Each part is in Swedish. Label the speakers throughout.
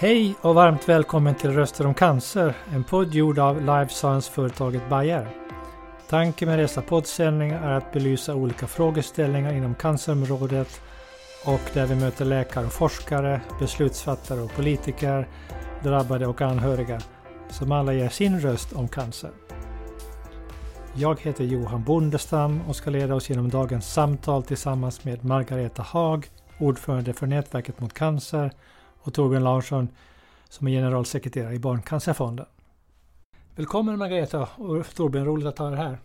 Speaker 1: Hej och varmt välkommen till Röster om cancer, en podd gjord av Life Science-företaget Bayer. Tanken med dessa poddsändningar är att belysa olika frågeställningar inom cancerområdet och där vi möter läkare och forskare, beslutsfattare och politiker, drabbade och anhöriga som alla ger sin röst om cancer. Jag heter Johan Bondestam och ska leda oss genom dagens samtal tillsammans med Margareta Haag, ordförande för Nätverket mot cancer och Torbjörn Larsson som är generalsekreterare i Barncancerfonden. Välkommen Margareta och Torbjörn, roligt att ha er här.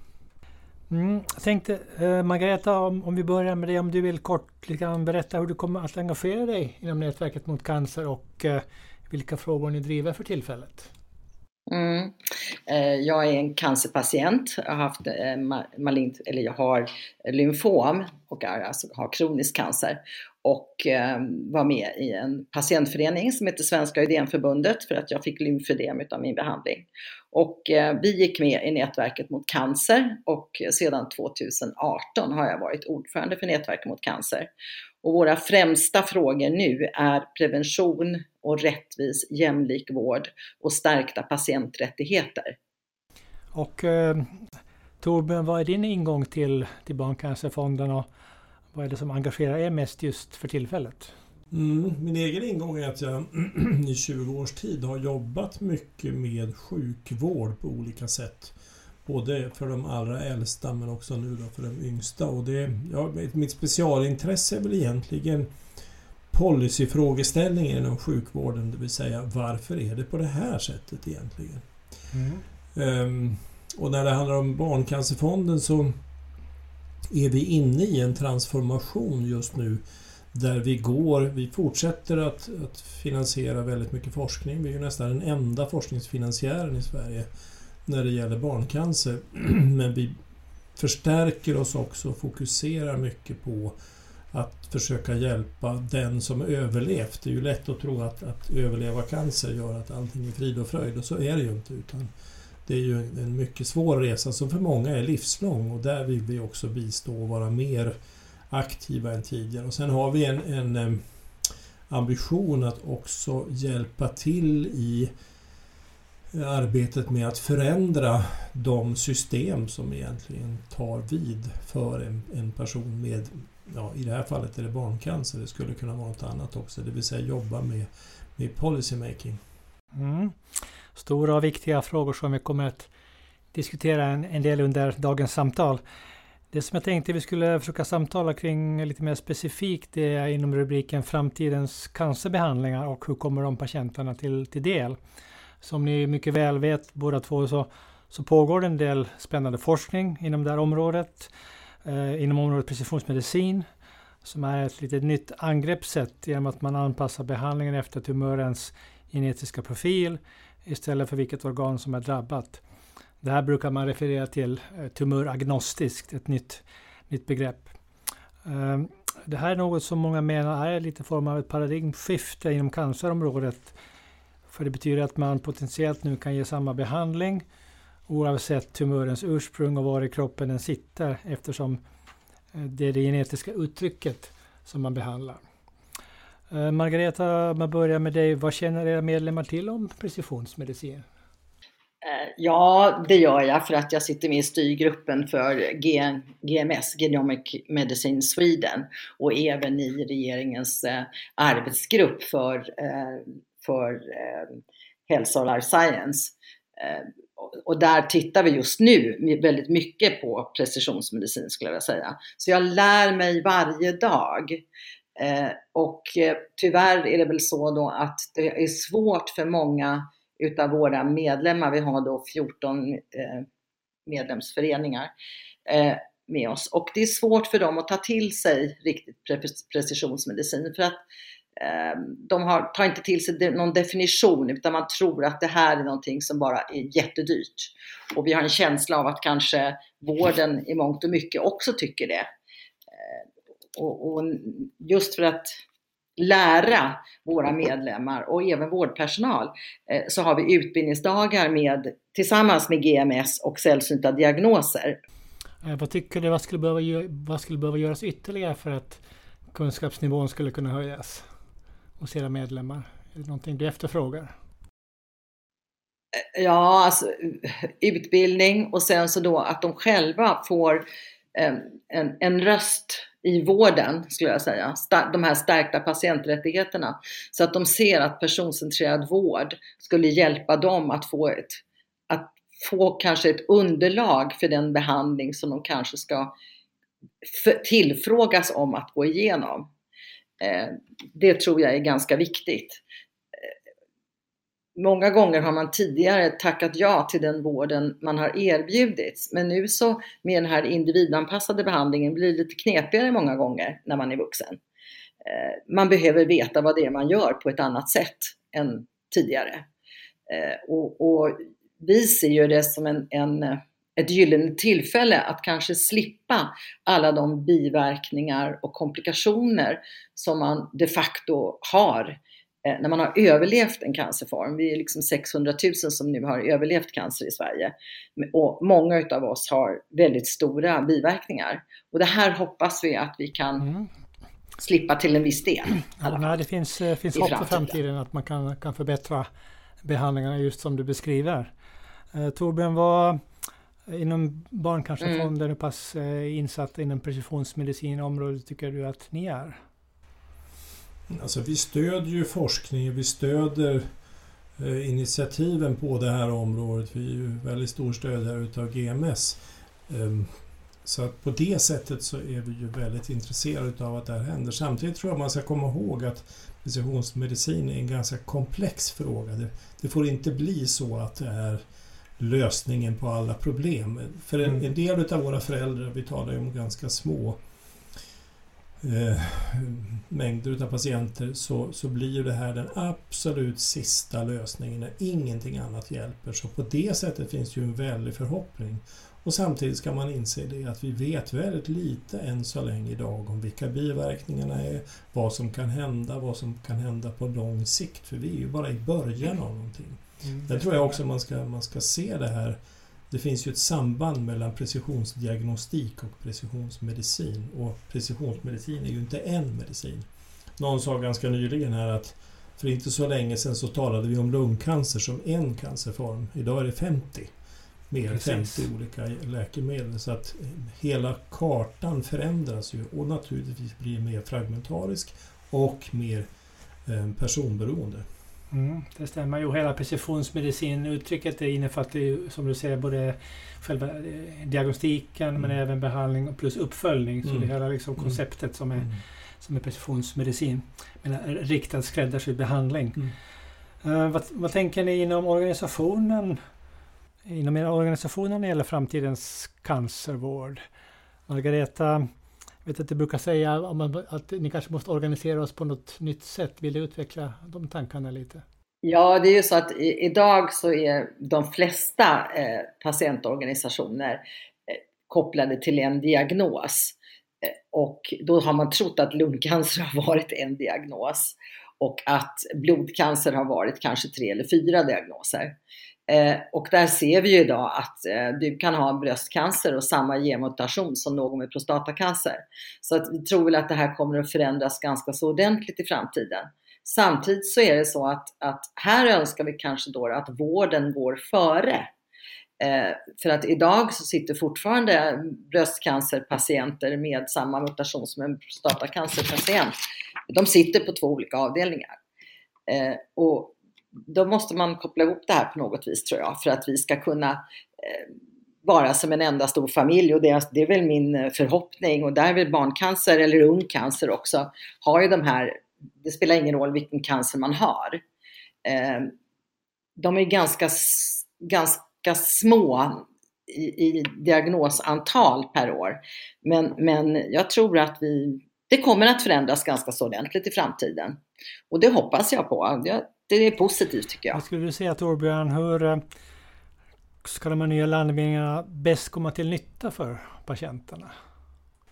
Speaker 1: Mm, jag tänkte eh, Margareta, om, om vi börjar med dig, om du vill kort liksom, berätta hur du kommer att engagera dig inom Nätverket mot cancer och eh, vilka frågor ni driver för tillfället.
Speaker 2: Mm. Eh, jag är en cancerpatient, jag har haft eh, eller jag har lymfom och alltså har kronisk cancer och eh, var med i en patientförening som heter Svenska Ödemförbundet för att jag fick lymfödem utav min behandling. Och eh, vi gick med i nätverket mot cancer och sedan 2018 har jag varit ordförande för nätverket mot cancer. Och våra främsta frågor nu är prevention och rättvis jämlik vård och stärkta patienträttigheter.
Speaker 1: Och eh, Torbjörn, vad är din ingång till, till Barncancerfonden och vad är det som engagerar er mest just för tillfället?
Speaker 3: Mm, min egen ingång är att jag i 20 års tid har jobbat mycket med sjukvård på olika sätt. Både för de allra äldsta men också nu då för de yngsta. Och det, ja, mitt specialintresse är väl egentligen policyfrågeställningen inom sjukvården, det vill säga varför är det på det här sättet egentligen? Mm. Um, och när det handlar om Barncancerfonden så är vi inne i en transformation just nu där vi går, vi fortsätter att, att finansiera väldigt mycket forskning. Vi är ju nästan den enda forskningsfinansiären i Sverige när det gäller barncancer. Men vi förstärker oss också och fokuserar mycket på att försöka hjälpa den som överlevt. Det är ju lätt att tro att, att överleva cancer gör att allting är frid och fröjd och så är det ju inte. Utan det är ju en mycket svår resa som för många är livslång och där vill vi också bistå och vara mer aktiva än tidigare. Och sen har vi en, en ambition att också hjälpa till i arbetet med att förändra de system som egentligen tar vid för en, en person med, ja, i det här fallet är det barncancer, det skulle kunna vara något annat också, det vill säga jobba med, med policymaking. Mm.
Speaker 1: Stora och viktiga frågor som vi kommer att diskutera en, en del under dagens samtal. Det som jag tänkte vi skulle försöka samtala kring lite mer specifikt det är inom rubriken Framtidens cancerbehandlingar och hur kommer de patienterna till, till del. Som ni mycket väl vet båda två så, så pågår det en del spännande forskning inom det här området. Eh, inom området precisionsmedicin som är ett lite nytt angreppssätt genom att man anpassar behandlingen efter tumörens genetiska profil istället för vilket organ som är drabbat. Det här brukar man referera till eh, tumöragnostiskt, ett nytt, nytt begrepp. Ehm, det här är något som många menar är lite form av ett paradigmskifte inom cancerområdet för det betyder att man potentiellt nu kan ge samma behandling oavsett tumörens ursprung och var i kroppen den sitter eftersom eh, det är det genetiska uttrycket som man behandlar. Eh, Margareta, om jag börjar med dig. Vad känner era medlemmar till om precisionsmedicin?
Speaker 2: Eh, ja, det gör jag för att jag sitter med i styrgruppen för GMS, Genomic Medicine Sweden, och även i regeringens eh, arbetsgrupp för för hälsa och life science. Och där tittar vi just nu väldigt mycket på precisionsmedicin skulle jag vilja säga. Så jag lär mig varje dag. Eh, och eh, tyvärr är det väl så då att det är svårt för många utav våra medlemmar, vi har då 14 eh, medlemsföreningar med oss, och det är svårt för dem att ta till sig riktigt precisionsmedicin för att de har, tar inte till sig någon definition utan man tror att det här är någonting som bara är jättedyrt. Och vi har en känsla av att kanske vården i mångt och mycket också tycker det. Och, och just för att lära våra medlemmar och även vårdpersonal eh, så har vi utbildningsdagar med, tillsammans med GMS och sällsynta diagnoser.
Speaker 1: Eh, vad tycker du, vad skulle, behöva, vad skulle behöva göras ytterligare för att kunskapsnivån skulle kunna höjas? hos era medlemmar Är det någonting du efterfrågar?
Speaker 2: Ja, alltså utbildning och sen så då att de själva får en, en, en röst i vården, skulle jag säga. De här stärkta patienträttigheterna. Så att de ser att personcentrerad vård skulle hjälpa dem att få ett, att få kanske ett underlag för den behandling som de kanske ska tillfrågas om att gå igenom. Eh, det tror jag är ganska viktigt. Många gånger har man tidigare tackat ja till den vården man har erbjudits. Men nu så med den här individanpassade behandlingen blir det lite knepigare många gånger när man är vuxen. Eh, man behöver veta vad det är man gör på ett annat sätt än tidigare. Eh, och, och vi ser ju det som en, en, ett gyllene tillfälle att kanske slippa alla de biverkningar och komplikationer som man de facto har Eh, när man har överlevt en cancerform. Vi är liksom 600 000 som nu har överlevt cancer i Sverige. Och många utav oss har väldigt stora biverkningar. Och det här hoppas vi att vi kan mm. slippa till en viss del.
Speaker 1: Ja, nej, det finns, eh, finns hopp för framtiden att man kan, kan förbättra behandlingarna just som du beskriver. Eh, Torbjörn, vad inom Barncancerfonden, mm. hur pass eh, insatt inom precisionsmedicinområdet tycker du att ni är?
Speaker 3: Alltså vi stödjer ju forskning, vi stöder eh, initiativen på det här området. Vi är ju väldigt stor stödjare utav GMS. Um, så att på det sättet så är vi ju väldigt intresserade av att det här händer. Samtidigt tror jag man ska komma ihåg att precisionsmedicin är en ganska komplex fråga. Det, det, får inte bli så att det är lösningen på alla problem. För en, mm. en del av våra föräldrar, vi talar ju om ganska små eh, mängder av patienter så, så blir ju det här den absolut sista lösningen när ingenting annat hjälper. Så på det sättet finns det ju en väldig förhoppning. Och samtidigt ska man inse det att vi vet väldigt lite än så länge idag om vilka biverkningarna är, vad som kan hända, vad som kan hända på lång sikt. För vi är ju bara i början av någonting. Mm, Där tror jag också man ska, man ska se det här det finns ju ett samband mellan precisionsdiagnostik och precisionsmedicin. Och precisionsmedicin är ju inte en medicin. Någon sa ganska nyligen här att för inte så länge sedan så talade vi om lungcancer som en cancerform. Idag är det 50. Mer än 50 olika läkemedel. Så att hela kartan förändras ju och naturligtvis blir mer fragmentarisk och mer eh, personberoende.
Speaker 1: Mm, det stämmer. Jo, hela precisionsmedicin-uttrycket innefattar ju som du säger både själva eh, diagnostiken mm. men även behandling plus uppföljning. Så mm. det hela liksom mm. konceptet som är, mm. som är precisionsmedicin. Med riktad skräddarsydd behandling. Uh, vad, vad, tänker ni inom organisationen? Inom era organisationer när det gäller framtidens cancervård? Margareta, vet att du brukar säga att ni kanske måste organisera oss på något nytt sätt. Vill du utveckla de tankarna lite?
Speaker 2: Ja, det är ju så att i, idag så är de flesta eh, patientorganisationer eh, kopplade till en diagnos. Eh, och då har man trott att lungcancer har varit en diagnos och att blodcancer har varit kanske tre eller fyra diagnoser. Eh, och där ser vi ju idag att eh, du kan ha bröstcancer och samma genmutation som någon med prostatacancer. Så att vi tror väl att det här kommer att förändras ganska så ordentligt i framtiden. Samtidigt så är det så att, att här önskar vi kanske då att vården går före. Eh, för att idag så sitter fortfarande bröstcancerpatienter med samma mutation som en prostatacancerpatient. De sitter på två olika avdelningar. Eh, och då måste man koppla ihop det här på något vis tror jag för att vi ska kunna eh, vara som en enda stor familj och det är, det är väl min eh, förhoppning och där är väl barncancer eller ung cancer också har ju de här, det spelar ingen roll vilken cancer man har. Eh, de är ganska, ganska små i, i diagnosantal per år. Men, men jag tror att vi, det kommer att förändras ganska så ordentligt i framtiden. Och det hoppas jag på. Jag det är positivt tycker jag.
Speaker 1: Vad skulle du säga Torbjörn, hur eh, ska de här nya landvinningarna bäst komma till nytta för patienterna?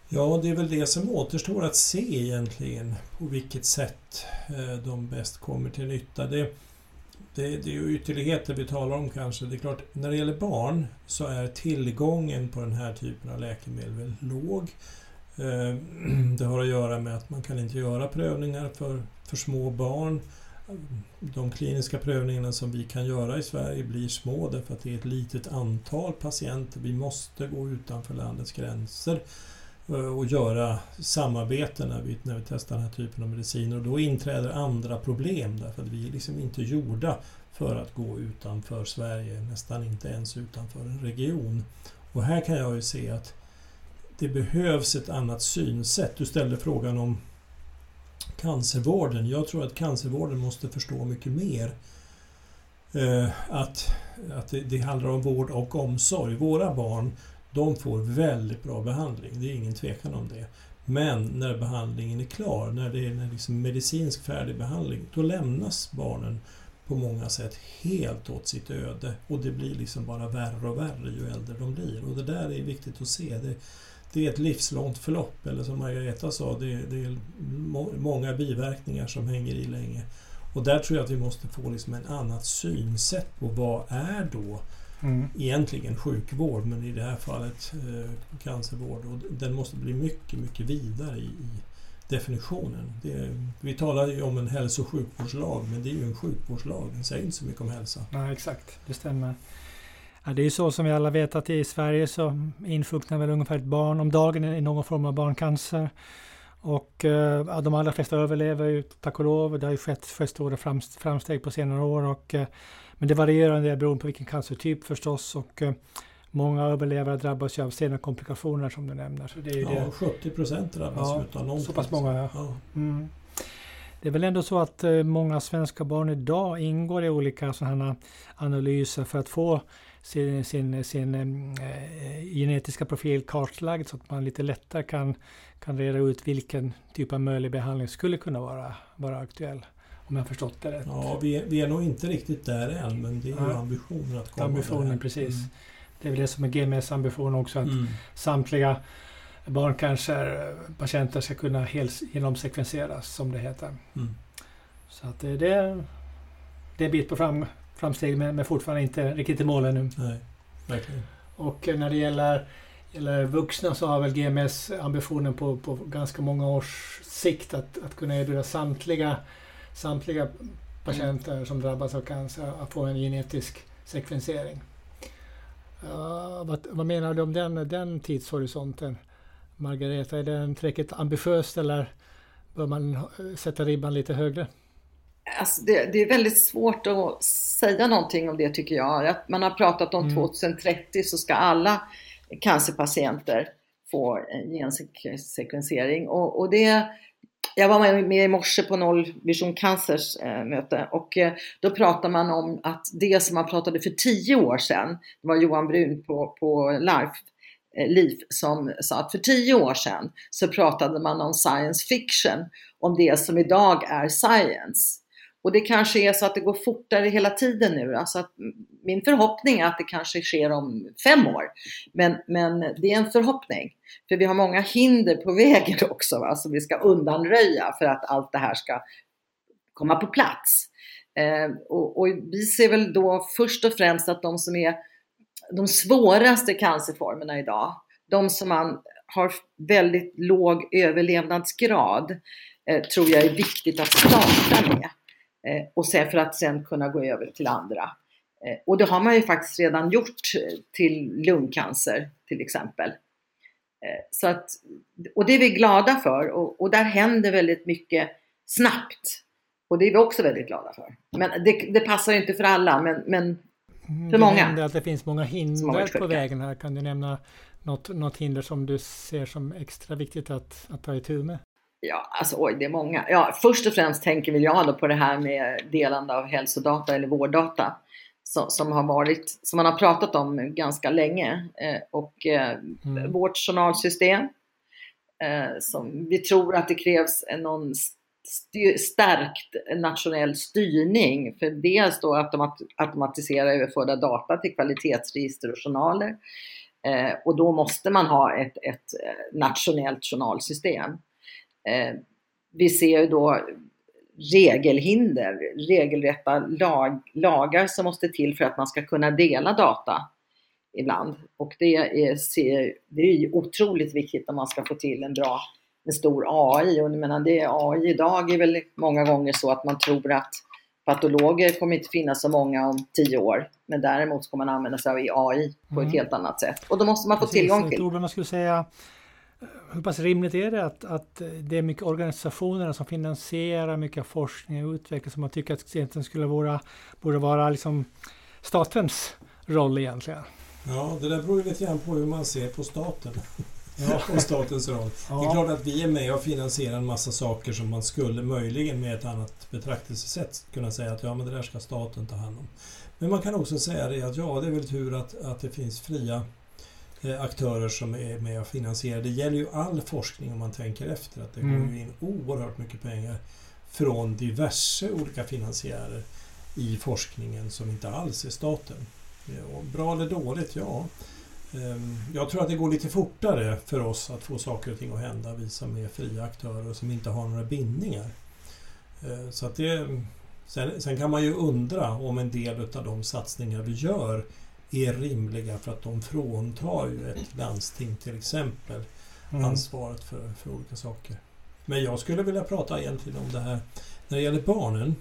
Speaker 3: Ja, det är väl det som återstår att se egentligen. På vilket sätt eh, de bäst kommer till nytta. Det, det, det är ju ytterligheter vi talar om kanske. Det är klart, när det gäller barn så är tillgången på den här typen av läkemedel väldigt låg. Eh, det har att göra med att man kan inte göra prövningar för, för små barn de kliniska prövningarna som vi kan göra i Sverige blir små därför att det är ett litet antal patienter. Vi måste gå utanför landets gränser eh, och göra samarbete när vi, när vi testar den här typen av mediciner och då inträder andra problem därför att vi är liksom inte gjorda för att gå utanför Sverige, nästan inte ens utanför en region. Och här kan jag ju se att det behövs ett annat synsätt. Du ställde frågan om cancervården. Jag tror att cancervården måste förstå mycket mer eh, att, att det, det, handlar om vård och omsorg. Våra barn de får väldigt bra behandling, det är ingen tvekan om det. Men när behandlingen är klar, när det är en liksom medicinsk färdig behandling, då lämnas barnen på många sätt helt åt sitt öde och det blir liksom bara värre och värre ju äldre de blir. Och det där är viktigt att se. Det, det är ett livslångt förlopp, eller som Margareta sa, det, det är många biverkningar som hänger i länge. Och där tror jag att vi måste få liksom en annat synsätt på vad är då mm. egentligen sjukvård, men i det här fallet eh, cancervård. Och den måste bli mycket, mycket vidare i, i definitionen. Det, vi talar ju om en hälso och sjukvårdslag, men det är ju en sjukvårdslag. Den säger inte så mycket om hälsa.
Speaker 1: Nej, exakt. Det stämmer. Ja, det är ju så som vi alla vet att i Sverige så insjuknar väl ungefär ett barn om dagen i någon form av barncancer. Och eh, ja, de allra flesta överlever ju tack och lov. Det har ju skett, stora framsteg på senare år. Och, eh, men det varierar en del beroende på vilken cancertyp förstås. Och, eh, många överlevare drabbas ju av sena komplikationer som du nämner.
Speaker 3: Det är ju ja, det. 70 procent drabbas ja, utav någonting.
Speaker 1: Så pass många ja. ja. Mm. Det är väl ändå så att många svenska barn idag ingår i olika sådana analyser för att få sin, sin, sin äh, genetiska profil kartlagd så att man lite lättare kan, kan reda ut vilken typ av möjlig behandling skulle kunna vara, vara aktuell. Om jag förstått det rätt.
Speaker 3: Ja, vi är, vi är nog inte riktigt där än men det är ja. ambitionen att komma
Speaker 1: Ambitionen, där. precis. Mm. Det är väl det som är GMS ambition också att mm. samtliga barncancerpatienter ska kunna genomsekvenseras som det heter. Mm. Så att det, det, det är en bit på fram, framsteg men, men fortfarande inte riktigt i mål ännu.
Speaker 3: Nej, verkligen.
Speaker 1: Och när det gäller, gäller vuxna så har väl GMS ambitionen på, på ganska många års sikt att, att kunna erbjuda samtliga, samtliga patienter mm. som drabbas av cancer att få en genetisk sekvensering. Uh, vad, vad, menar du om den, den tidshorisonten? Margareta, är den tillräckligt ambitiöst eller bör man sätta ribban lite högre?
Speaker 2: Alltså det, det, är väldigt svårt att säga någonting om det tycker jag. Man har pratat om mm. 2030 så ska alla cancerpatienter få gensekvensering. Och, och det, jag var med i morse på Nollvision Cancers äh, möte och äh, då pratar man om att det som man pratade för tio år sedan, det var Johan Brun på, på Life, äh, Liv som sa att för tio år sedan så pratade man om science fiction, om det som idag är science. Och det kanske är så att det går fortare hela tiden nu. Alltså att min förhoppning är att det kanske sker om fem år. Men, men det är en förhoppning. För vi har många hinder på vägen också va, som vi ska undanröja för att allt det här ska komma på plats. Eh, och, och, vi ser väl då först och främst att de som är de svåraste cancerformerna idag, de som man har väldigt låg överlevnadsgrad, eh, tror jag är viktigt att starta med. Eh, och sen för att sen kunna gå över till andra. Eh, och det har man ju faktiskt redan gjort till lungcancer till exempel. Eh, så att, och det är vi glada för och, och där händer väldigt mycket snabbt. Och det är vi också väldigt glada för. Men det, det passar inte för alla, men, men för
Speaker 1: du
Speaker 2: många.
Speaker 1: Du att det finns många hinder på vägen här. Kan du nämna något, något hinder som du ser som extra viktigt att, att ta itu med?
Speaker 2: Ja, alltså oj, det är många. Ja, först och främst tänker väl jag då på det här med delande av hälsodata eller vårddata som, som har varit, som man har pratat om ganska länge. Eh, och eh, mm. vårt journalsystem eh, som vi tror att det krävs någon styr, stärkt nationell styrning för dels då automat, automatisera överförda data till kvalitetsregister och journaler. Eh, och då måste man ha ett, ett eh, nationellt journalsystem. Eh, vi ser då regelhinder, regelrätta lag, lagar som måste till för att man ska kunna dela data ibland. Och det är, det är otroligt viktigt om man ska få till en bra, en stor AI. Och jag menar, det AI idag är väl många gånger så att man tror att patologer kommer inte finnas så många om tio år. Men däremot ska man använda sig av AI på mm. ett helt annat sätt. Och då måste man få Precis, tillgång till.
Speaker 1: man skulle säga, hur pass rimligt är det att, att det är mycket organisationer som finansierar mycket forskning och utveckling som man tycker att egentligen skulle vara, borde vara liksom statens roll egentligen?
Speaker 3: Ja, det där beror ju lite grann på hur man ser på staten. Ja. och statens roll. Ja. Det är klart att vi är med och finansierar en massa saker som man skulle möjligen med ett annat betraktelsesätt kunna säga att ja, men det där ska staten ta hand om. Men man kan också säga det att ja, det är väl tur att, att det finns fria aktörer som är med och finansierar. Det gäller ju all forskning om man tänker efter att det mm. går in oerhört mycket pengar från diverse olika finansiärer i forskningen som inte alls är staten. Ja, bra eller dåligt? Ja. Ehm, jag tror att det går lite fortare för oss att få saker och ting att hända, vi som är fria aktörer som inte har några bindningar. Ehm, så att det, sen, sen, kan man ju undra om en del av de satsningar vi gör är rimliga för att de fråntar ju ett landsting till exempel mm. ansvaret för, för olika saker. Men jag skulle vilja prata egentligen om det här när det gäller barnen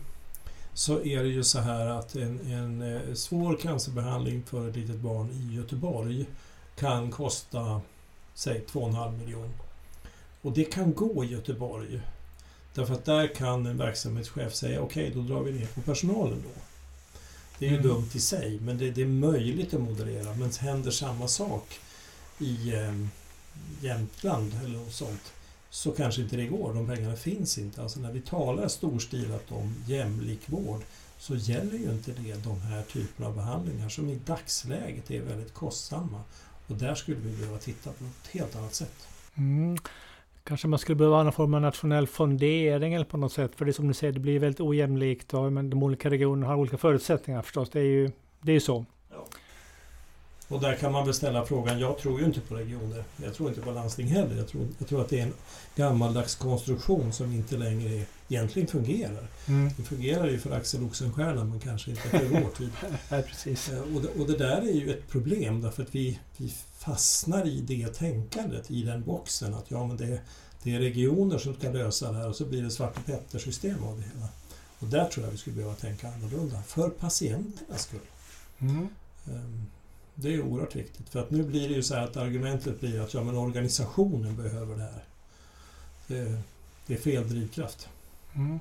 Speaker 3: så är det ju så här att en, en eh, svår cancerbehandling för ett litet barn i Göteborg kan kosta, säg 2,5 miljoner. Och det kan gå i Göteborg. Därför att där kan en verksamhetschef säga okej, okay, då drar vi ner på personalen då. Det är ju dumt i sig, men det, det, är möjligt att moderera. Men händer samma sak i eh, Jämtland eller något sånt, så kanske inte det går. De pengarna finns inte. Alltså när vi talar storstilat om jämlik vård så gäller ju inte det de här typerna av behandlingar som i dagsläget är väldigt kostsamma. Och där skulle vi behöva titta på ett helt annat sätt.
Speaker 1: Mm. Kanske man skulle behöva ha någon form av nationell fondering eller på något sätt. För det är som du säger, det blir väldigt ojämlikt och men de olika regionerna har olika förutsättningar förstås. Det är ju, det är ju så.
Speaker 3: Och där kan man väl ställa frågan, jag tror ju inte på regioner. Jag tror inte på landsting heller. Jag tror, jag tror att det är en gammaldags konstruktion som inte längre egentligen fungerar. Mm. Det fungerar ju för Axel Oxenstierna men kanske inte för vår tid.
Speaker 1: ja, precis.
Speaker 3: Eh, och, det, och det där är ju ett problem därför att vi, vi fastnar i det tänkandet, i den boxen att ja men det, det är regioner som ska lösa det här och så blir det Svarte Petter-system av det hela. Och där tror jag vi skulle behöva tänka annorlunda, för patienternas skull. Mm. Um, det är oerhört viktigt. För att nu blir det ju så här att argumentet blir att ja, men organisationen behöver det här. Det, det är fel drivkraft. Mm.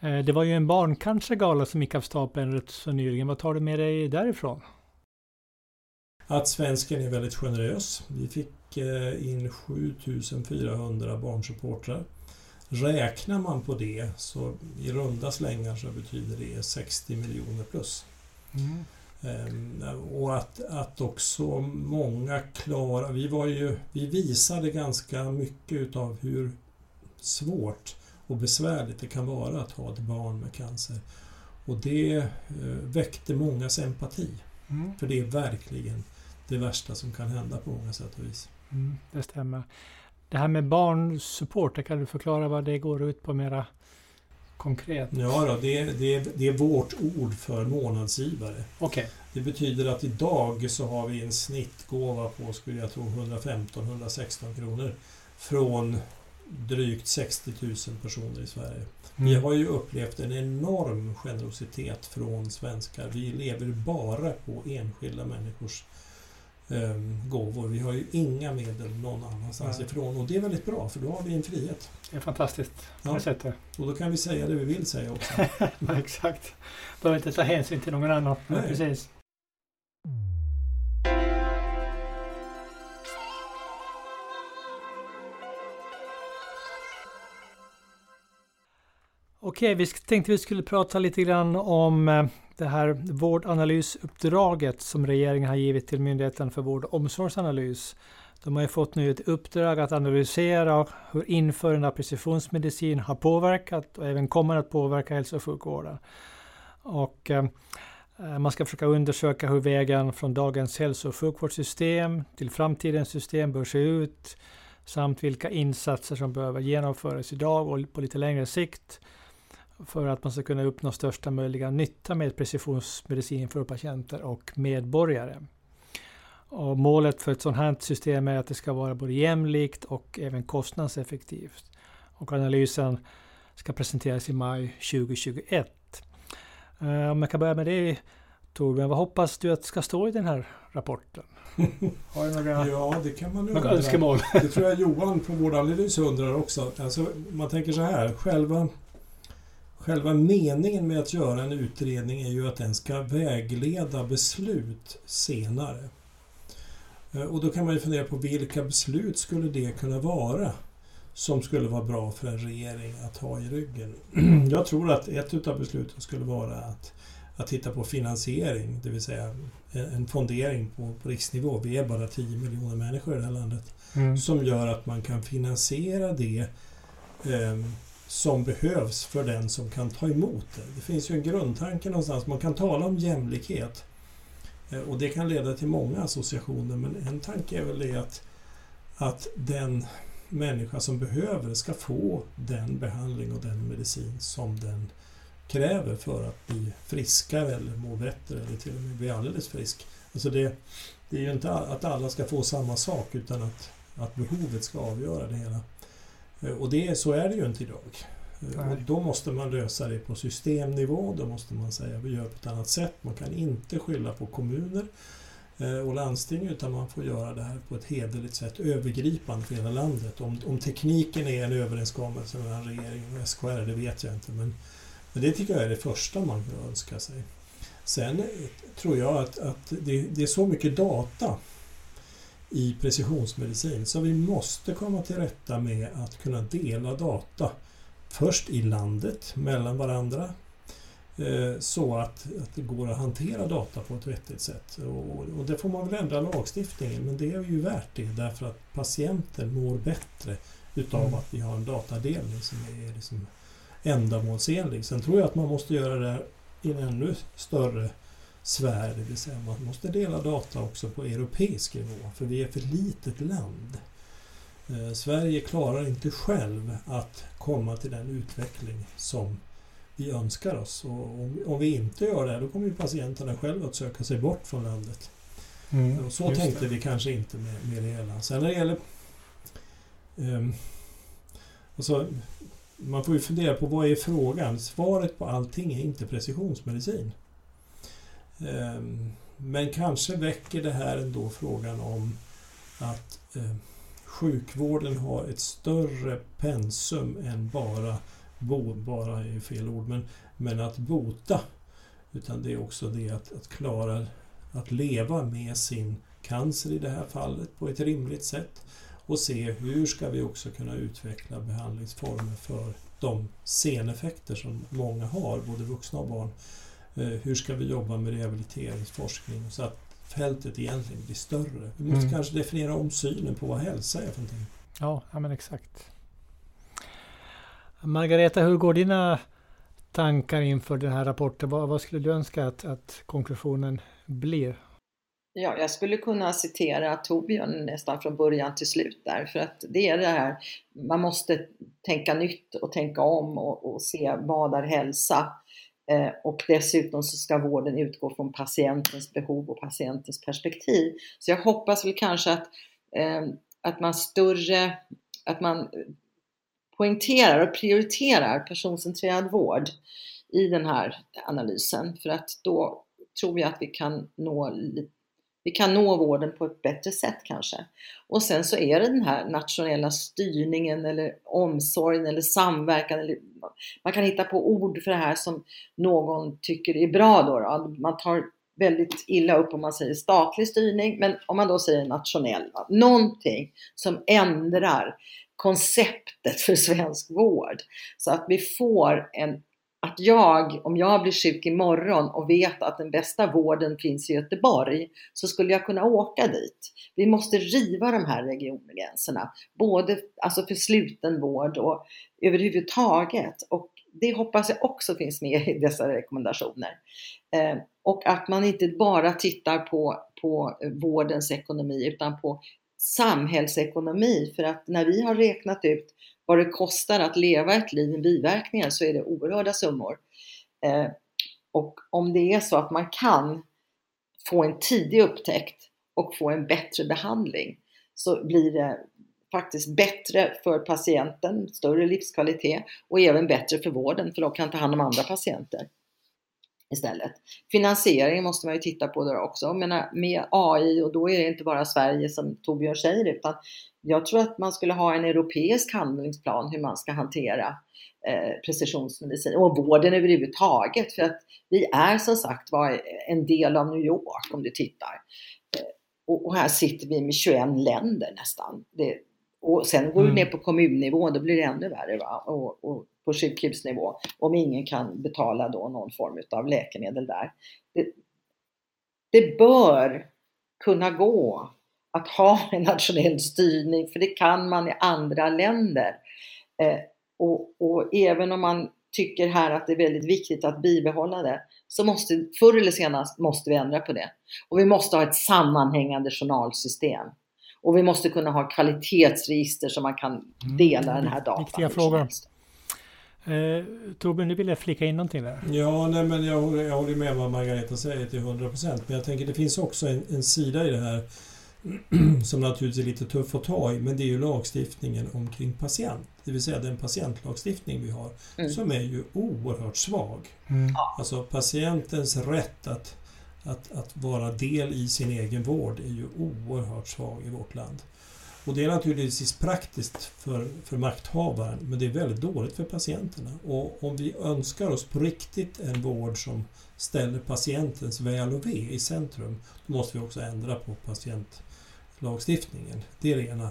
Speaker 1: Eh, det var ju en barncancergala som gick av stapeln rätt så nyligen. Vad tar du med dig därifrån?
Speaker 3: Att svensken är väldigt generös. Vi fick eh, in 7400 barnsupportrar. Räknar man på det så i runda slängar så betyder det 60 miljoner plus. Mm. Ehm, och att, att också många klarar... Vi, var ju, vi visade ganska mycket utav hur svårt och besvärligt det kan vara att ha ett barn med cancer. Och det eh, väckte mångas empati. Mm. För det är verkligen det värsta som kan hända på många sätt och vis.
Speaker 1: Mm, det stämmer. Det här med barnsupport, kan du förklara vad det går ut på mera konkret?
Speaker 3: Ja, då, det, det, det är vårt ord för månadsgivare.
Speaker 1: Okay.
Speaker 3: Det betyder att idag så har vi en snittgåva på, skulle jag tro, 115-116 kronor från drygt 60 000 personer i Sverige. Mm. Vi har ju upplevt en enorm generositet från svenskar. Vi lever bara på enskilda människors um, gåvor. Vi har ju inga medel någon annanstans Nej. ifrån och det är väldigt bra för då har vi en frihet.
Speaker 1: Det är fantastiskt på ja. sättet.
Speaker 3: Och då kan vi säga det vi vill säga också.
Speaker 1: Exakt. Behöver inte ta hänsyn till någon annan. Nej. Precis. Okej, vi tänkte vi skulle prata lite grann om eh, det här vårdanalysuppdraget som regeringen har givit till Myndigheten för vård och omsorgsanalys. De har ju fått nu ett uppdrag att analysera hur införande av precisionsmedicin har påverkat och även kommer att påverka hälso och sjukvården. Och eh, man ska försöka undersöka hur vägen från dagens hälso och sjukvårdssystem till framtidens system bör se ut samt vilka insatser som behöver genomföras idag och på lite längre sikt för att man ska kunna uppnå största möjliga nytta med precisionsmedicin för patienter och medborgare. Och målet för ett sådant här system är att det ska vara både jämlikt och även kostnadseffektivt. Och analysen ska presenteras i maj 2021. Eh, om jag kan börja med dig Torbjörn, vad hoppas du att ska stå i den här rapporten?
Speaker 3: Har du några ja, det kan man undra.
Speaker 1: önskemål?
Speaker 3: Det tror jag Johan på Vårdanalys undrar också. Alltså, man tänker så här, själva, själva meningen med att göra en utredning är ju att den ska vägleda beslut senare. Eh, och då kan man ju fundera på vilka beslut skulle det kunna vara som skulle vara bra för en regering att ha i ryggen. Jag tror att ett av besluten skulle vara att, att titta på finansiering, det vill säga en fondering på, på riksnivå. Vi är bara 10 miljoner människor i det här landet. Mm. Som gör att man kan finansiera det eh, som behövs för den som kan ta emot det. Det finns ju en grundtanke någonstans. Man kan tala om jämlikhet eh, och det kan leda till många associationer men en tanke är väl det att, att den människa som behöver ska få den behandling och den medicin som den kräver för att bli friskare eller må bättre eller till och med bli alldeles frisk. Alltså det, det är ju inte att alla ska få samma sak utan att, att behovet ska avgöra det hela. Eh, och det, så är det ju inte idag. Eh, och då måste man lösa det på systemnivå, då måste man säga att vi gör på ett annat sätt. Man kan inte skylla på kommuner eh, och landsting utan man får göra det här på ett hederligt sätt övergripande för hela landet. Om, om tekniken är en överenskommelse mellan regeringen och SKR, det vet jag inte. Men men det tycker jag är det första man kan önska sig. Sen tror jag att, att det, det, är så mycket data i precisionsmedicin så vi måste komma till rätta med att kunna dela data. Först i landet, mellan varandra, eh, så att, att det går att hantera data på ett vettigt sätt. Och, och det får man väl ändra lagstiftningen, men det är ju värt det därför att patienten mår bättre utav mm. att vi har en datadelning som är liksom ändamålsenlig. Sen tror jag att man måste göra det i en ännu större sfär, det vill säga man måste dela data också på europeisk nivå, för vi är för litet land. Eh, Sverige klarar inte själv att komma till den utveckling som vi önskar oss. Och om, om vi inte gör det, då kommer ju patienterna själva att söka sig bort från landet. Mm, och så tänkte det. vi kanske inte med, med det hela. Sen när det gäller um, alltså, man får ju fundera på vad är frågan? Svaret på allting är inte precisionsmedicin. Ehm, men kanske väcker det här ändå frågan om att ehm, sjukvården har ett större pensum än bara, bo, bara är fel ord, men, men att bota. Utan det är också det att, att klara att leva med sin cancer i det här fallet på ett rimligt sätt och se hur ska vi också kunna utveckla behandlingsformer för de seneffekter som många har, både vuxna och barn. Eh, hur ska vi jobba med rehabiliteringsforskning så att fältet egentligen blir större? Vi måste mm. kanske definiera om synen på vad hälsa är för någonting.
Speaker 1: Ja, ja men exakt. Margareta, hur går dina tankar inför den här rapporten? Vad, vad skulle du önska att, att konklusionen blir?
Speaker 2: Ja, jag skulle kunna citera Torbjörn nästan från början till slut där, för att det är det här, man måste tänka nytt och tänka om och, och se vad är hälsa? Eh, och dessutom så ska vården utgå från patientens behov och patientens perspektiv. Så jag hoppas väl kanske att, eh, att man större, att man poängterar och prioriterar personcentrerad vård i den här analysen, för att då tror jag att vi kan nå vi kan nå vården på ett bättre sätt kanske. Och sen så är det den här nationella styrningen eller omsorgen eller samverkan. Eller, man kan hitta på ord för det här som någon tycker är bra då. då. Man tar väldigt illa upp om man säger statlig styrning, men om man då säger nationell. Någonting som ändrar konceptet för svensk vård så att vi får en att jag, om jag blir sjuk imorgon och vet att den bästa vården finns i Göteborg, så skulle jag kunna åka dit. Vi måste riva de här regiongränserna, både alltså för sluten vård och överhuvudtaget. Och det hoppas jag också finns med i dessa rekommendationer. Eh, och att man inte bara tittar på, på vårdens ekonomi utan på samhällsekonomi. För att när vi har räknat ut vad det kostar att leva ett liv med biverkningar så är det oerhörda summor. Eh, och om det är så att man kan få en tidig upptäckt och få en bättre behandling så blir det faktiskt bättre för patienten, större livskvalitet och även bättre för vården för de kan ta hand om andra patienter istället. Finansiering måste man ju titta på där också. Jag menar, med AI och då är det inte bara Sverige som Torbjörn säger utan jag tror att man skulle ha en europeisk handlingsplan hur man ska hantera eh, precisionsmedicin och vården överhuvudtaget. För att vi är som sagt var en del av New York om du tittar. Eh, och, och, här sitter vi med 21 länder nästan. Det, och sen går mm. du ner på kommunnivå, då blir det ännu värre. Va? Och, och på sjukhusnivå om ingen kan betala då någon form av läkemedel där. Det, det bör kunna gå att ha en nationell styrning, för det kan man i andra länder. Eh, och, och, även om man tycker här att det är väldigt viktigt att bibehålla det, så måste förr eller senare måste vi ändra på det. Och vi måste ha ett sammanhängande journalsystem. Och vi måste kunna ha kvalitetsregister så man kan mm, dela mm, den här datan.
Speaker 1: Viktiga frågor. Eh, Torbjörn, nu vill jag flika in någonting där.
Speaker 3: Ja, nej, men jag, håller, jag håller med vad Margareta säger till 100%. Men jag tänker det finns också en, en sida i det här som naturligtvis är lite tuff att ta i, men det är ju lagstiftningen omkring patient. Det vill säga den patientlagstiftning vi har, mm. som är ju oerhört svag. Mm. Alltså patientens rätt att, att, att vara del i sin egen vård är ju oerhört svag i vårt land. Och det är naturligtvis praktiskt för, för makthavaren, men det är väldigt dåligt för patienterna. Och om vi önskar oss på riktigt en vård som ställer patientens väl och ve i centrum, då måste vi också ändra på patientlagstiftningen. Det är det ena.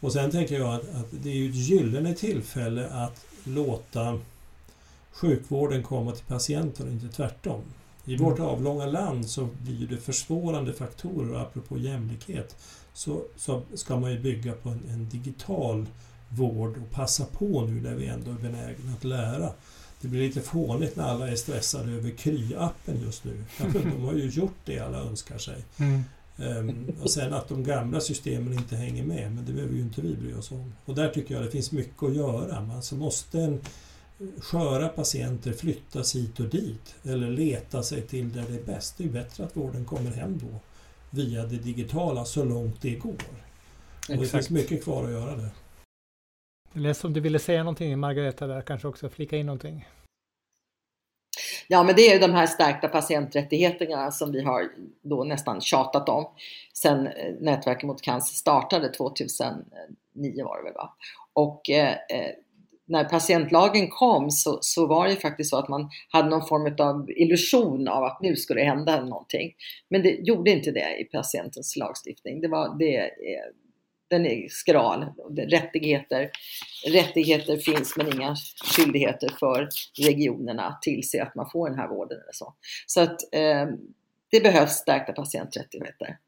Speaker 3: Och sen tänker jag att, att det är ju ett gyllene tillfälle att låta sjukvården komma till patienten och inte tvärtom. I vårt avlånga land så blir det försvårande faktorer, apropå jämlikhet, så, så ska man ju bygga på en, en, digital vård och passa på nu när vi ändå är benägna att lära. Det blir lite fånigt när alla är stressade över Kry-appen just nu. De har ju gjort det alla önskar sig. Mm. Um, och sen att de gamla systemen inte hänger med, men det behöver ju inte vi bry oss om. Och där tycker jag det finns mycket att göra. Man så måste en sköra patienter flyttas hit och dit eller leta sig till där det är bäst. Det är bättre att vården kommer hem då via det digitala så långt det går. Och det finns mycket kvar att göra där.
Speaker 1: Det lät som du ville säga någonting Margareta där, kanske också flika in någonting.
Speaker 2: Ja, men det är ju de här stärkta patienträttigheterna som vi har då nästan tjatat om sedan eh, Nätverket mot cancer startade 2009 var det väl va? Och eh, eh när patientlagen kom så, så var det faktiskt så att man hade någon form av illusion av att nu skulle det hända någonting. Men det gjorde inte det i patientens lagstiftning. Det var, det, den är skral. Rättigheter, rättigheter finns men inga skyldigheter för regionerna att tillse att man får den här vården. Eller så så att eh, det behövs stärkta patienträttigheter.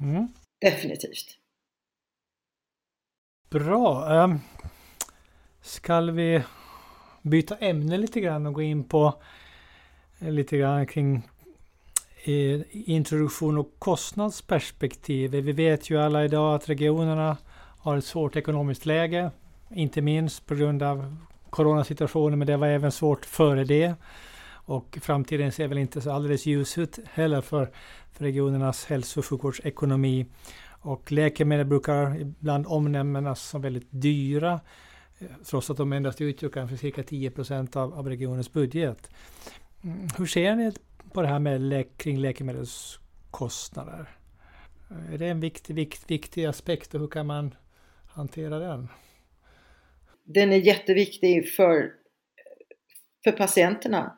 Speaker 2: Mm. Definitivt.
Speaker 1: Bra. Um, Ska vi byta ämne lite grann och gå in på eh, lite grann kring eh, introduktion och kostnadsperspektiv. Vi vet ju alla idag att regionerna har ett svårt ekonomiskt läge, inte minst på grund av coronasituationen, men det var även svårt före det. Och framtiden ser väl inte så alldeles ljus ut heller för, för regionernas hälso och sjukvårdsekonomi. Och läkemedel brukar ibland omnämnas som väldigt dyra trots att de endast utgör kanske cirka 10 procent av, av regionens budget. Mm, hur ser ni på det här med lä kring läkemedelskostnader? Eh, är det en viktig, vikt, viktig aspekt och hur kan man hantera den?
Speaker 2: Den är jätteviktig för, för patienterna.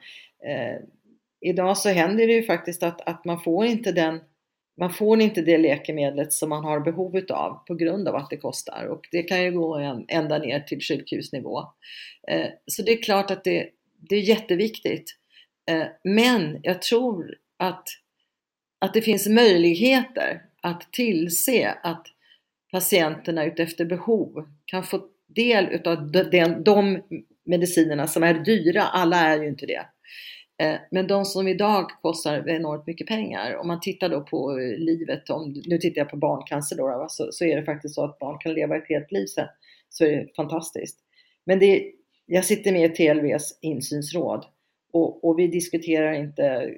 Speaker 2: Eh, idag så händer det ju faktiskt att, att man får inte den man får inte det läkemedlet som man har behov av på grund av att det kostar och det kan ju gå ända ner till sjukhusnivå. Eh, så det är klart att det, det är jätteviktigt. Eh, men jag tror att, att det finns möjligheter att tillse att patienterna utefter behov kan få del utav de, de medicinerna som är dyra. Alla är ju inte det. Eh, men de som idag kostar enormt mycket pengar, om man tittar då på eh, livet, om, nu tittar jag på barncancer då, så, så är det faktiskt så att barn kan leva ett helt liv sen. Så är det fantastiskt. Men det, jag sitter med i TLVs insynsråd och, och vi diskuterar inte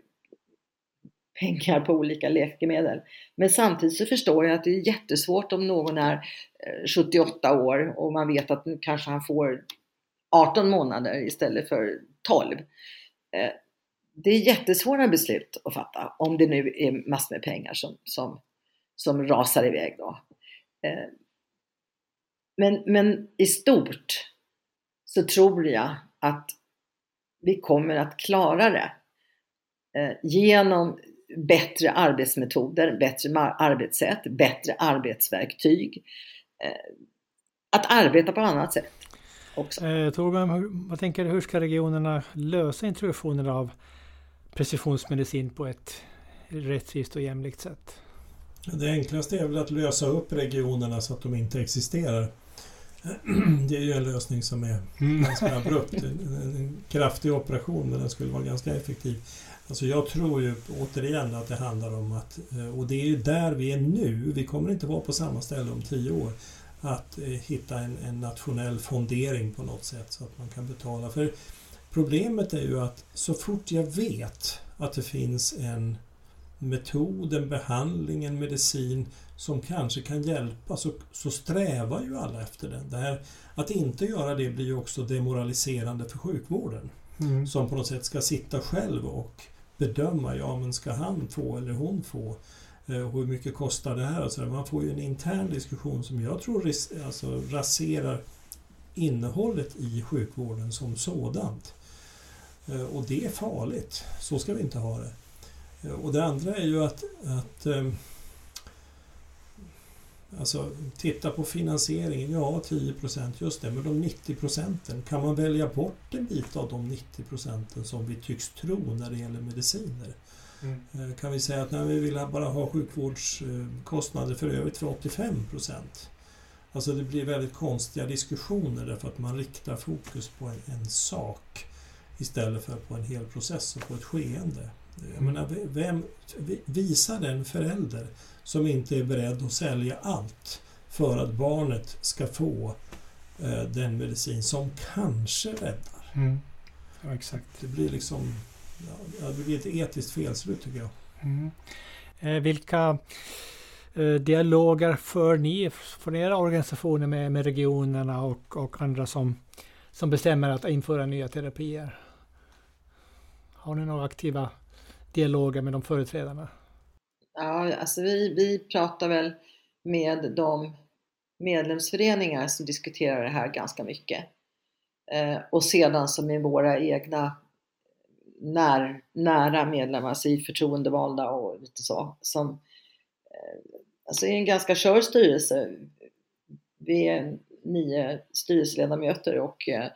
Speaker 2: pengar på olika läkemedel. Men samtidigt så förstår jag att det är jättesvårt om någon är eh, 78 år och man vet att nu kanske han får 18 månader istället för 12 det är jättesvåra beslut att fatta om det nu är massor med pengar som, som, som rasar iväg då. Eh, men, men i stort så tror jag att vi kommer att klara det eh, genom bättre arbetsmetoder, bättre arbetssätt, bättre arbetsverktyg. Eh, att arbeta på annat sätt också.
Speaker 1: Eh, Torbjörn, vad tänker du, hur ska regionerna lösa introduktionen av precisionsmedicin på ett rättvist och jämlikt sätt?
Speaker 3: Det enklaste är väl att lösa upp regionerna så att de inte existerar. Det är ju en lösning som är mm. ganska abrupt. En, kraftig operation men den skulle vara ganska effektiv. Alltså jag tror ju återigen att det handlar om att, eh, och det är ju där vi är nu, vi kommer inte vara på samma ställe om tio år, att eh, hitta en, en nationell fondering på något sätt så att man kan betala. För Problemet är ju att så fort jag vet att det finns en metod, en behandling, en medicin som kanske kan hjälpa så, så strävar ju alla efter den. Det här, att inte göra det blir ju också demoraliserande för sjukvården. Mm. Som på något sätt ska sitta själv och bedöma, ja men ska han få eller hon få? Eh, hur mycket kostar det här? Alltså, man får ju en intern diskussion som jag tror ris alltså, raserar innehållet i sjukvården som sådant. Eh, och det är farligt. Så ska vi inte ha det. Eh, och det andra är ju att, att ehm, Alltså titta på finansieringen, ja 10 procent, just det, men de 90 procenten, kan man välja bort en bit av de 90 procenten som vi tycks tro när det gäller mediciner? Mm. Eh, kan vi säga att nej, vi vill bara ha sjukvårdskostnader för övrigt för 85 procent? Alltså det blir väldigt konstiga diskussioner därför att man riktar fokus på en, en sak istället för på en hel process och på ett skeende. Jag menar, vem, visa den förälder som inte är beredd att sälja allt för att barnet ska få eh, den medicin som kanske räddar. Mm.
Speaker 1: Ja, exakt.
Speaker 3: Det blir liksom ja, det blir ett etiskt felslut tycker jag. Mm.
Speaker 1: Eh, vilka eh, dialoger för ni från era organisationer med, med regionerna och, och andra som, som bestämmer att införa nya terapier? Har ni några aktiva dialoger med de företrädarna?
Speaker 2: Ja, alltså vi, vi pratar väl med de medlemsföreningar som diskuterar det här ganska mycket. Eh, och sedan som med våra egna när, nära medlemmar, alltså i förtroendevalda och lite så. Som, eh, alltså i en ganska skör styrelse. Vi är nio styrelseledamöter och eh,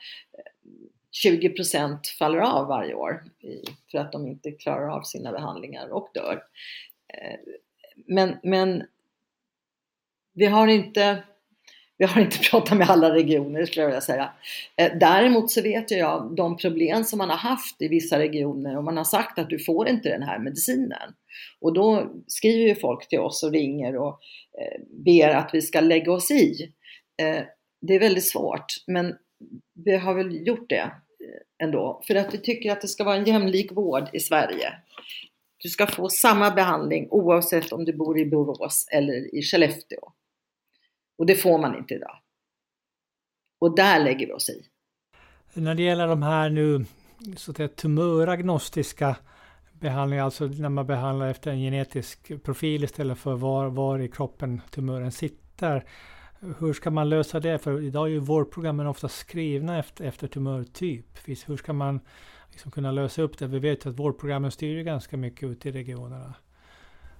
Speaker 2: 20 procent faller av varje år för att de inte klarar av sina behandlingar och dör. Eh, men, men vi har inte vi har inte pratat med alla regioner skulle jag vilja säga. Eh, däremot så vet jag de problem som man har haft i vissa regioner och man har sagt att du får inte den här medicinen. Och då skriver ju folk till oss och ringer och ber att vi ska lägga oss i. Det är väldigt svårt men vi har väl gjort det eh, ändå. För att vi tycker att det ska vara en jämlik vård i Sverige. Du ska få samma behandling oavsett om du bor i Borås eller i Skellefteå. Och det får man inte idag. Och där lägger vi oss i.
Speaker 1: När det gäller de här nu så att säga, tumöragnostiska behandlingar, alltså när man behandlar efter en genetisk profil istället för var, var i kroppen tumören sitter. Hur ska man lösa det? För idag är ju vårdprogrammen ofta skrivna efter, efter tumörtyp. Hur ska man liksom kunna lösa upp det? Vi vet att vårdprogrammen styr ganska mycket ute i regionerna.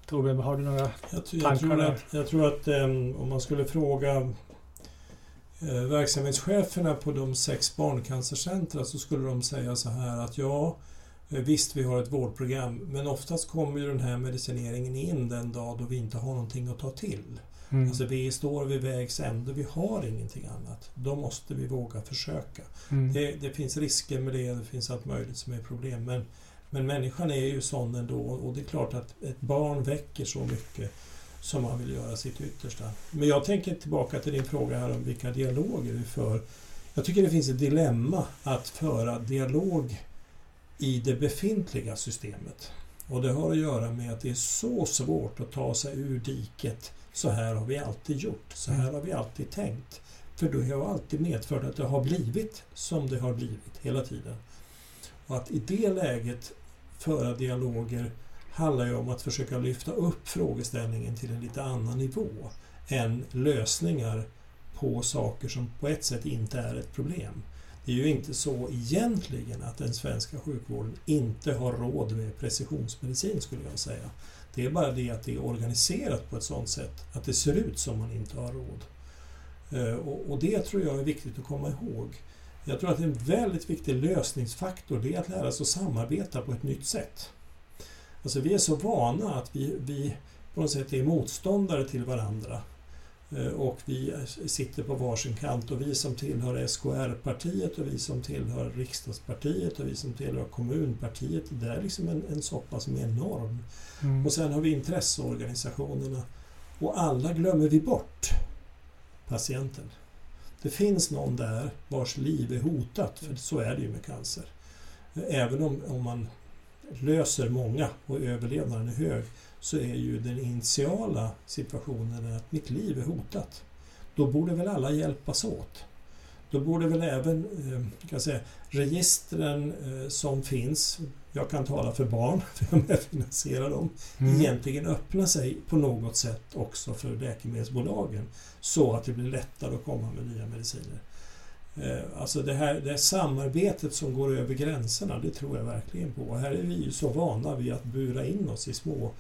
Speaker 1: Torbjörn, har du några
Speaker 3: jag, jag Tror att, jag tror att um, om man skulle fråga uh, verksamhetscheferna på de sex barncancercentra så skulle de säga så här att ja, eh, Visst, vi har ett vårdprogram, men oftast kommer ju den här medicineringen in den dag då vi inte har någonting att ta till. Mm. Alltså vi står vid vägs ände, vi har ingenting annat. Då måste vi våga försöka. Mm. Det, det, finns risker med det, det finns allt möjligt som är problem. Men, men människan är ju sån ändå och det är klart att ett barn väcker så mycket som man vill göra sitt yttersta. Men jag tänker tillbaka till din fråga här om vilka dialoger vi för. Jag tycker det finns ett dilemma att föra dialog i det befintliga systemet. Och det har att göra med att det är så svårt att ta sig ur diket så här har vi alltid gjort, så här har vi alltid tänkt. För det har alltid medfört att det har blivit som det har blivit hela tiden. Och att i det läget föra dialoger handlar ju om att försöka lyfta upp frågeställningen till en lite annan nivå än lösningar på saker som på ett sätt inte är ett problem. Det är ju inte så egentligen att den svenska sjukvården inte har råd med precisionsmedicin skulle jag säga. Det är bara det att det är organiserat på ett sådant sätt att det ser ut som man inte har råd. Eh, och det tror jag är viktigt att komma ihåg. Jag tror att en väldigt viktig lösningsfaktor det är att lära sig att samarbeta på ett nytt sätt. Alltså vi är så vana att vi, vi på något sätt är motståndare till varandra. Eh, och vi sitter på varsin kant och vi som tillhör SKR-partiet och vi som tillhör riksdagspartiet och vi som tillhör kommunpartiet. Det är liksom en, en soppa som är enorm. Mm. Och sen har vi intresseorganisationerna. Och alla glömmer vi bort patienten. Det finns någon där vars liv är hotat, för så är det ju med cancer. Även om, om man löser många och överlevnaden är hög så är ju den initiala situationen att mitt liv är hotat. Då borde väl alla hjälpas åt. Då borde väl även eh, kan säga, registren eh, som finns, jag kan tala för barn, för jag medfinansierar dem, mm. egentligen öppna sig på något sätt också för läkemedelsbolagen så att det blir lättare att komma med nya mediciner. Eh, alltså det här, det här samarbetet som går över gränserna, det tror jag verkligen på. Här är vi ju så vana vid att bura in oss i små,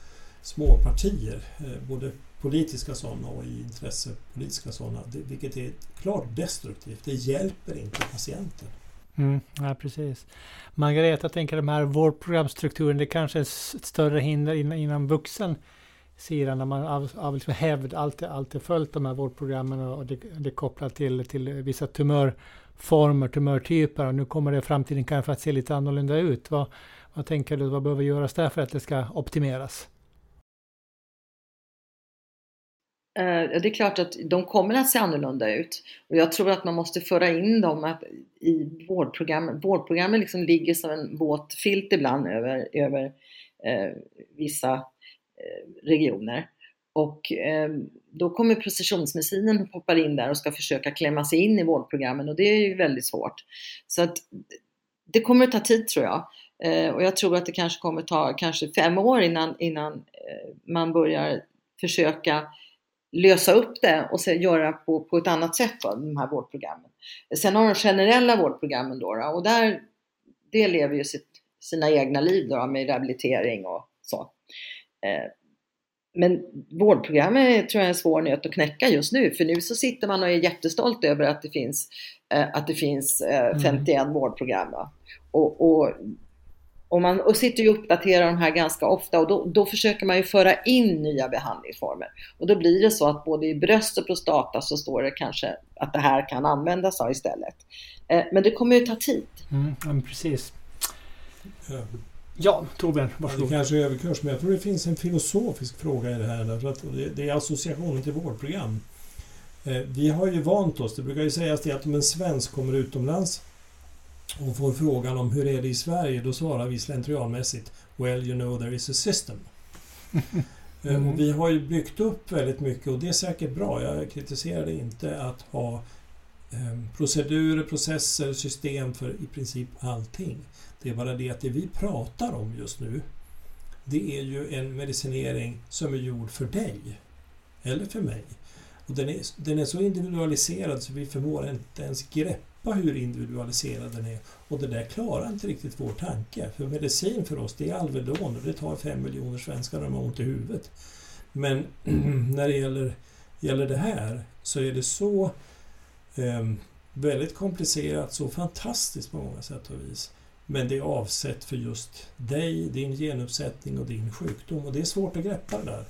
Speaker 3: små partier, eh, både politiska sådana och i intressepolitiska sådana, vilket är klart destruktivt. Det hjälper inte patienten.
Speaker 1: Mm, ja, precis. Margareta, jag tänker de här vårdprogramstrukturen, det kanske är ett större hinder inom vuxen sidan när man av, av liksom hävd alltid, alltid följt de här vårdprogrammen och det, det kopplat till, till vissa tumörformer, tumörtyper och nu kommer det i framtiden kanske att se lite annorlunda ut. Vad, vad tänker du, vad behöver göras där för att det ska optimeras?
Speaker 2: Eh, det är klart att de kommer att se annorlunda ut och jag tror att man måste föra in dem i vårdprogrammen. Vårdprogrammen liksom ligger som en våt filt ibland över, över eh, vissa Eh, regioner. Och eh, då kommer precisionsmedicinen och poppar in där och ska försöka klämma sig in i vårdprogrammen och det är ju väldigt svårt. Så att det kommer att ta tid tror jag. Eh, och jag tror att det kanske kommer ta kanske fem år innan, innan man börjar försöka lösa upp det och sen göra på, på ett annat sätt, då, de här vårdprogrammen. Sen har de generella vårdprogrammen då, och där, det lever ju sitt, sina egna liv då, med rehabilitering och så. Eh, men vårdprogrammet tror jag är en svår nöt att knäcka just nu, för nu så sitter man och är jättestolt över att det finns, eh, att det finns 51 eh, mm. vårdprogram. Och, och, och, man och sitter och uppdaterar de här ganska ofta och då, då, försöker man ju föra in nya behandlingsformer. Och då blir det så att både i bröst och prostata så står det kanske att det här kan användas av istället. Men det kommer ju ta tid.
Speaker 1: Mm, precis. Ja, Torbjörn, varsågod.
Speaker 3: Det kanske är överkurs, men jag tror det finns en filosofisk fråga i det här. Att det är associationen till vårdprogram. Eh, vi har ju vant oss, det brukar ju sägas det att om en svensk kommer utomlands och får frågan om hur är det i Sverige, då svarar vi slentrianmässigt Well, you know there is a system. mm. Och vi har ju byggt upp väldigt mycket och det är säkert bra, jag kritiserar det inte, att ha ehm, procedurer, processer, system för i princip allting. Det är bara det att det vi pratar om just nu det är ju en medicinering som är gjord för dig eller för mig. Och den, är, den är så individualiserad så vi förmår inte ens greppa hur individualiserad den är. Och det där klarar inte riktigt vår tanke. För medicin för oss det är Alvedon och det tar fem miljoner svenskar när de har ont i huvudet. Men när det gäller, gäller det här så är det så eh, väldigt komplicerat, så fantastiskt på många sätt och vis. Men det är avsett för just dig, din genuppsättning och din sjukdom. Och det är svårt att greppa det där.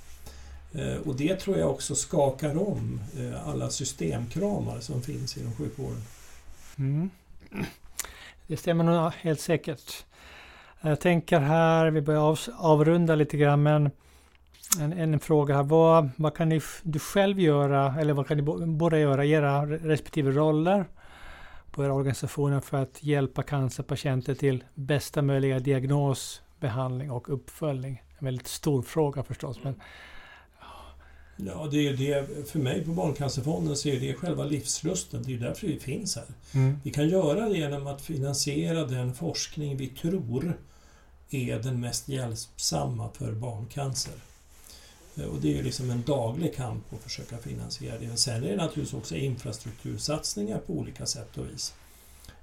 Speaker 3: Eh, och det tror jag också skakar om eh, alla systemkramar som finns inom sjukvården.
Speaker 1: Mm. Det stämmer nog helt säkert. Jag tänker här, vi börjar avrunda lite grann, men en, en fråga här. Vad, vad kan ni, du själv göra, eller vad kan ni båda göra i era respektive roller på era organisationer för att hjälpa cancerpatienter till bästa möjliga diagnos, behandling och uppföljning? En väldigt stor fråga förstås. Men,
Speaker 3: Ja, det är det, för mig på Barncancerfonden så är det själva livslusten. Det är därför vi finns här. Mm. Vi kan göra det genom att finansiera den forskning vi tror är den mest hjälpsamma för barncancer. Eh, och det är ju liksom en daglig kamp att försöka finansiera det. Sen är det naturligtvis också infrastruktursatsningar på olika sätt och vis.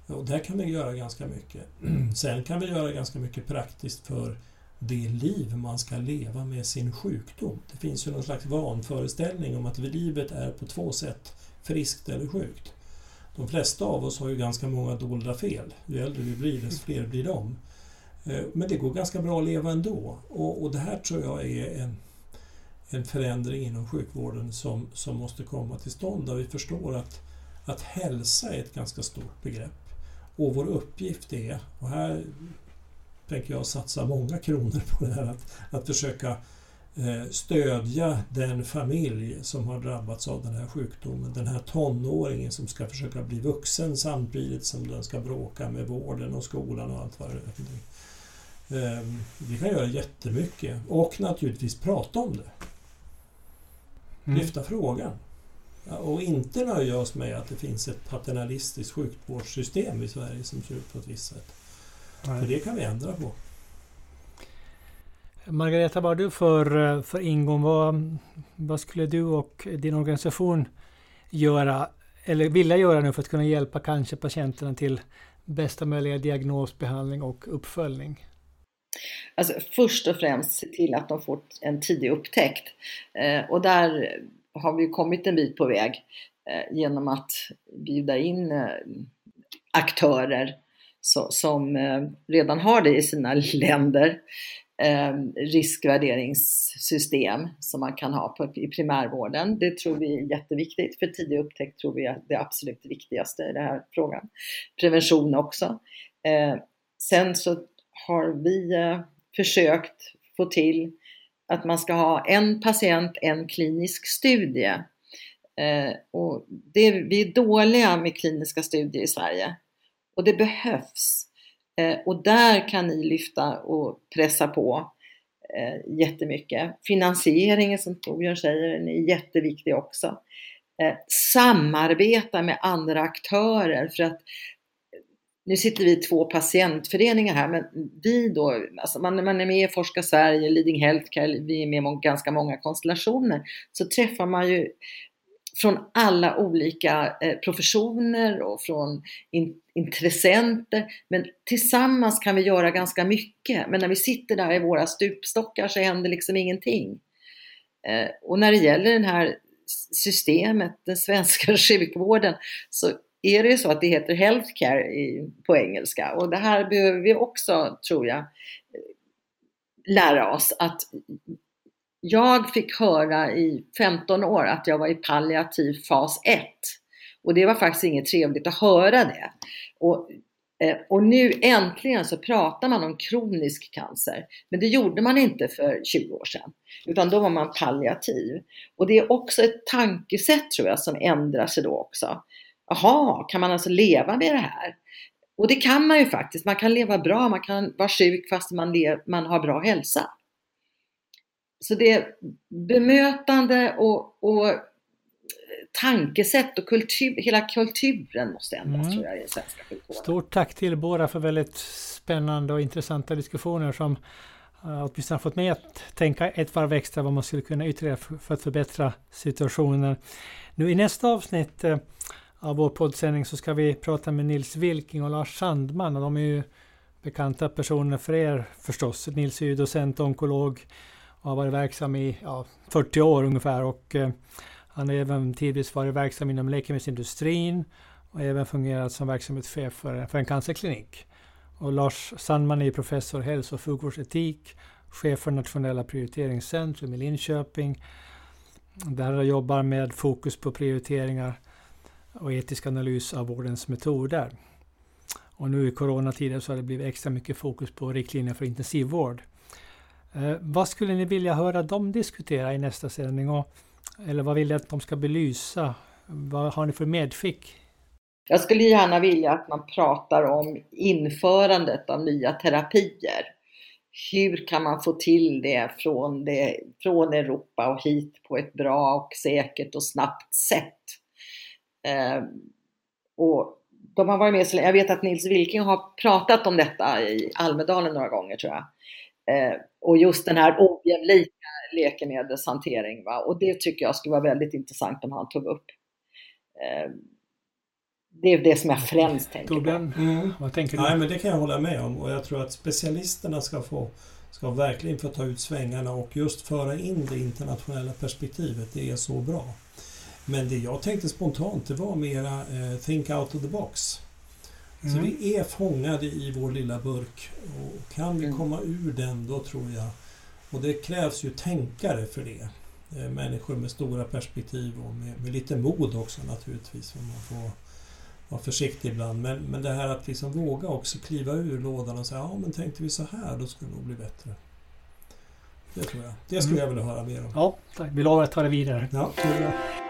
Speaker 3: Och där kan vi göra ganska mycket. Sen kan vi göra ganska mycket praktiskt för det liv man ska leva med sin sjukdom. Det finns ju någon slags vanföreställning om att livet är på två sätt, friskt eller sjukt. De flesta av oss har ju ganska många dolda fel. Ju äldre vi blir, desto fler blir de. Eh, men det går ganska bra att leva ändå. Och, och det här tror jag är en, en förändring inom sjukvården som, som måste komma till stånd, där vi förstår att, att hälsa är ett ganska stort begrepp. Och vår uppgift är, och här tänker jag satsa många kronor på det här, att, att försöka eh, stödja den familj som har drabbats av den här sjukdomen. Den här tonåringen som ska försöka bli vuxen samtidigt som den ska bråka med vården och skolan och allt vad det är. Ehm, vi kan göra jättemycket och naturligtvis prata om det. Mm. Lyfta frågan. Och inte nöja oss med att det finns ett paternalistiskt sjukvårdssystem i Sverige som ser ut på ett visst sätt. Nej. För det kan vi ändra på.
Speaker 1: Margareta, vad du för, för ingång? Vad, vad skulle du och din organisation göra eller vilja göra nu för att kunna hjälpa kanske patienterna till bästa möjliga diagnos, behandling och uppföljning?
Speaker 2: Alltså, först och främst se till att de får en tidig upptäckt. Eh, och där har vi kommit en bit på väg eh, genom att bjuda in eh, aktörer så, som eh, redan har det i sina länder. Eh, riskvärderingssystem som man kan ha på, i primärvården. Det tror vi är jätteviktigt. För tidig upptäckt tror vi är det absolut viktigaste i den här frågan. Prevention också. Eh, sen så har vi eh, försökt få till att man ska ha en patient, en klinisk studie. Eh, och det, vi är dåliga med kliniska studier i Sverige. Och det behövs. Eh, och där kan ni lyfta och pressa på eh, jättemycket. Finansieringen som Torbjörn säger är jätteviktig också. Eh, samarbeta med andra aktörer för att nu sitter vi i två patientföreningar här, men vi då, alltså man, man är med i Forska Sverige, Leading Healthcare, vi är med i ganska många konstellationer, så träffar man ju från alla olika eh, professioner och från in, intressenter. Men tillsammans kan vi göra ganska mycket. Men när vi sitter där i våra stupstockar så händer liksom ingenting. Eh, och när det gäller det här systemet, den svenska sjukvården, så är det ju så att det heter healthcare i, på engelska. Och det här behöver vi också, tror jag, lära oss att jag fick höra i 15 år att jag var i palliativ fas 1. Och det var faktiskt inget trevligt att höra det. Och, eh, och nu äntligen så pratar man om kronisk cancer. Men det gjorde man inte för 20 år sedan. Utan då var man palliativ. Och det är också ett tankesätt tror jag som ändrar sig då också. Jaha, kan man alltså leva med det här? Och det kan man ju faktiskt. Man kan leva bra, man kan vara sjuk fast man, man har bra hälsa. Så det är bemötande och, och tankesätt och kultur, hela kulturen måste ändras mm. tror jag i svenska sjukvården.
Speaker 1: Stort tack till båda för väldigt spännande och intressanta diskussioner som uh, åtminstone har fått mig att tänka ett varv extra vad man skulle kunna ytterligare för att förbättra situationen. Nu i nästa avsnitt uh, av vår poddsändning så ska vi prata med Nils Wilking och Lars Sandman och de är ju bekanta personer för er förstås. Nils är ju docent och onkolog och har varit verksam i ja, 40 år ungefär och eh, han har även tidvis varit verksam inom läkemedelsindustrin och även fungerat som verksamhetschef för, för en cancerklinik. Och Lars Sandman är professor i hälso och sjukvårdsetik, chef för nationella prioriteringscentrum i Linköping. Där han jobbar med fokus på prioriteringar och etisk analys av vårdens metoder. Och nu i coronatider så har det blivit extra mycket fokus på riktlinjer för intensivvård. Eh, vad skulle ni vilja höra dem diskutera i nästa sändning? Och, eller vad vill ni att de ska belysa? Vad har ni för medskick?
Speaker 2: Jag skulle gärna vilja att man pratar om införandet av nya terapier. Hur kan man få till det från, det från Europa och hit på ett bra och säkert och snabbt sätt? Eh, och de har varit med så Jag vet att Nils Wilking har pratat om detta i Almedalen några gånger tror jag. Eh, och just den här ojämlika läkemedelshantering. Va? Och det tycker jag skulle vara väldigt intressant om han tog upp. Eh, det är det som jag främst tänker
Speaker 1: Torbjörn,
Speaker 2: på.
Speaker 1: mm. vad tänker du?
Speaker 3: Nej, men det kan jag hålla med om och jag tror att specialisterna ska få ska verkligen få ta ut svängarna och just föra in det internationella perspektivet. Det är så bra. Men det jag tänkte spontant det var mera eh, think out of the box. Mm. Så vi är fångade i vår lilla burk och kan vi mm. komma ur den då tror jag och det krävs ju tänkare för det. Eh, människor med stora perspektiv och med, med lite mod också naturligtvis. Man får vara försiktig ibland. Men, men det här att liksom våga också kliva ur lådan och säga ja men tänkte vi så här då skulle det nog bli bättre. Det tror jag. Det skulle mm. jag vilja höra mer om.
Speaker 1: Ja, tack. Vi lovar att ta det vidare.
Speaker 3: Ja, det.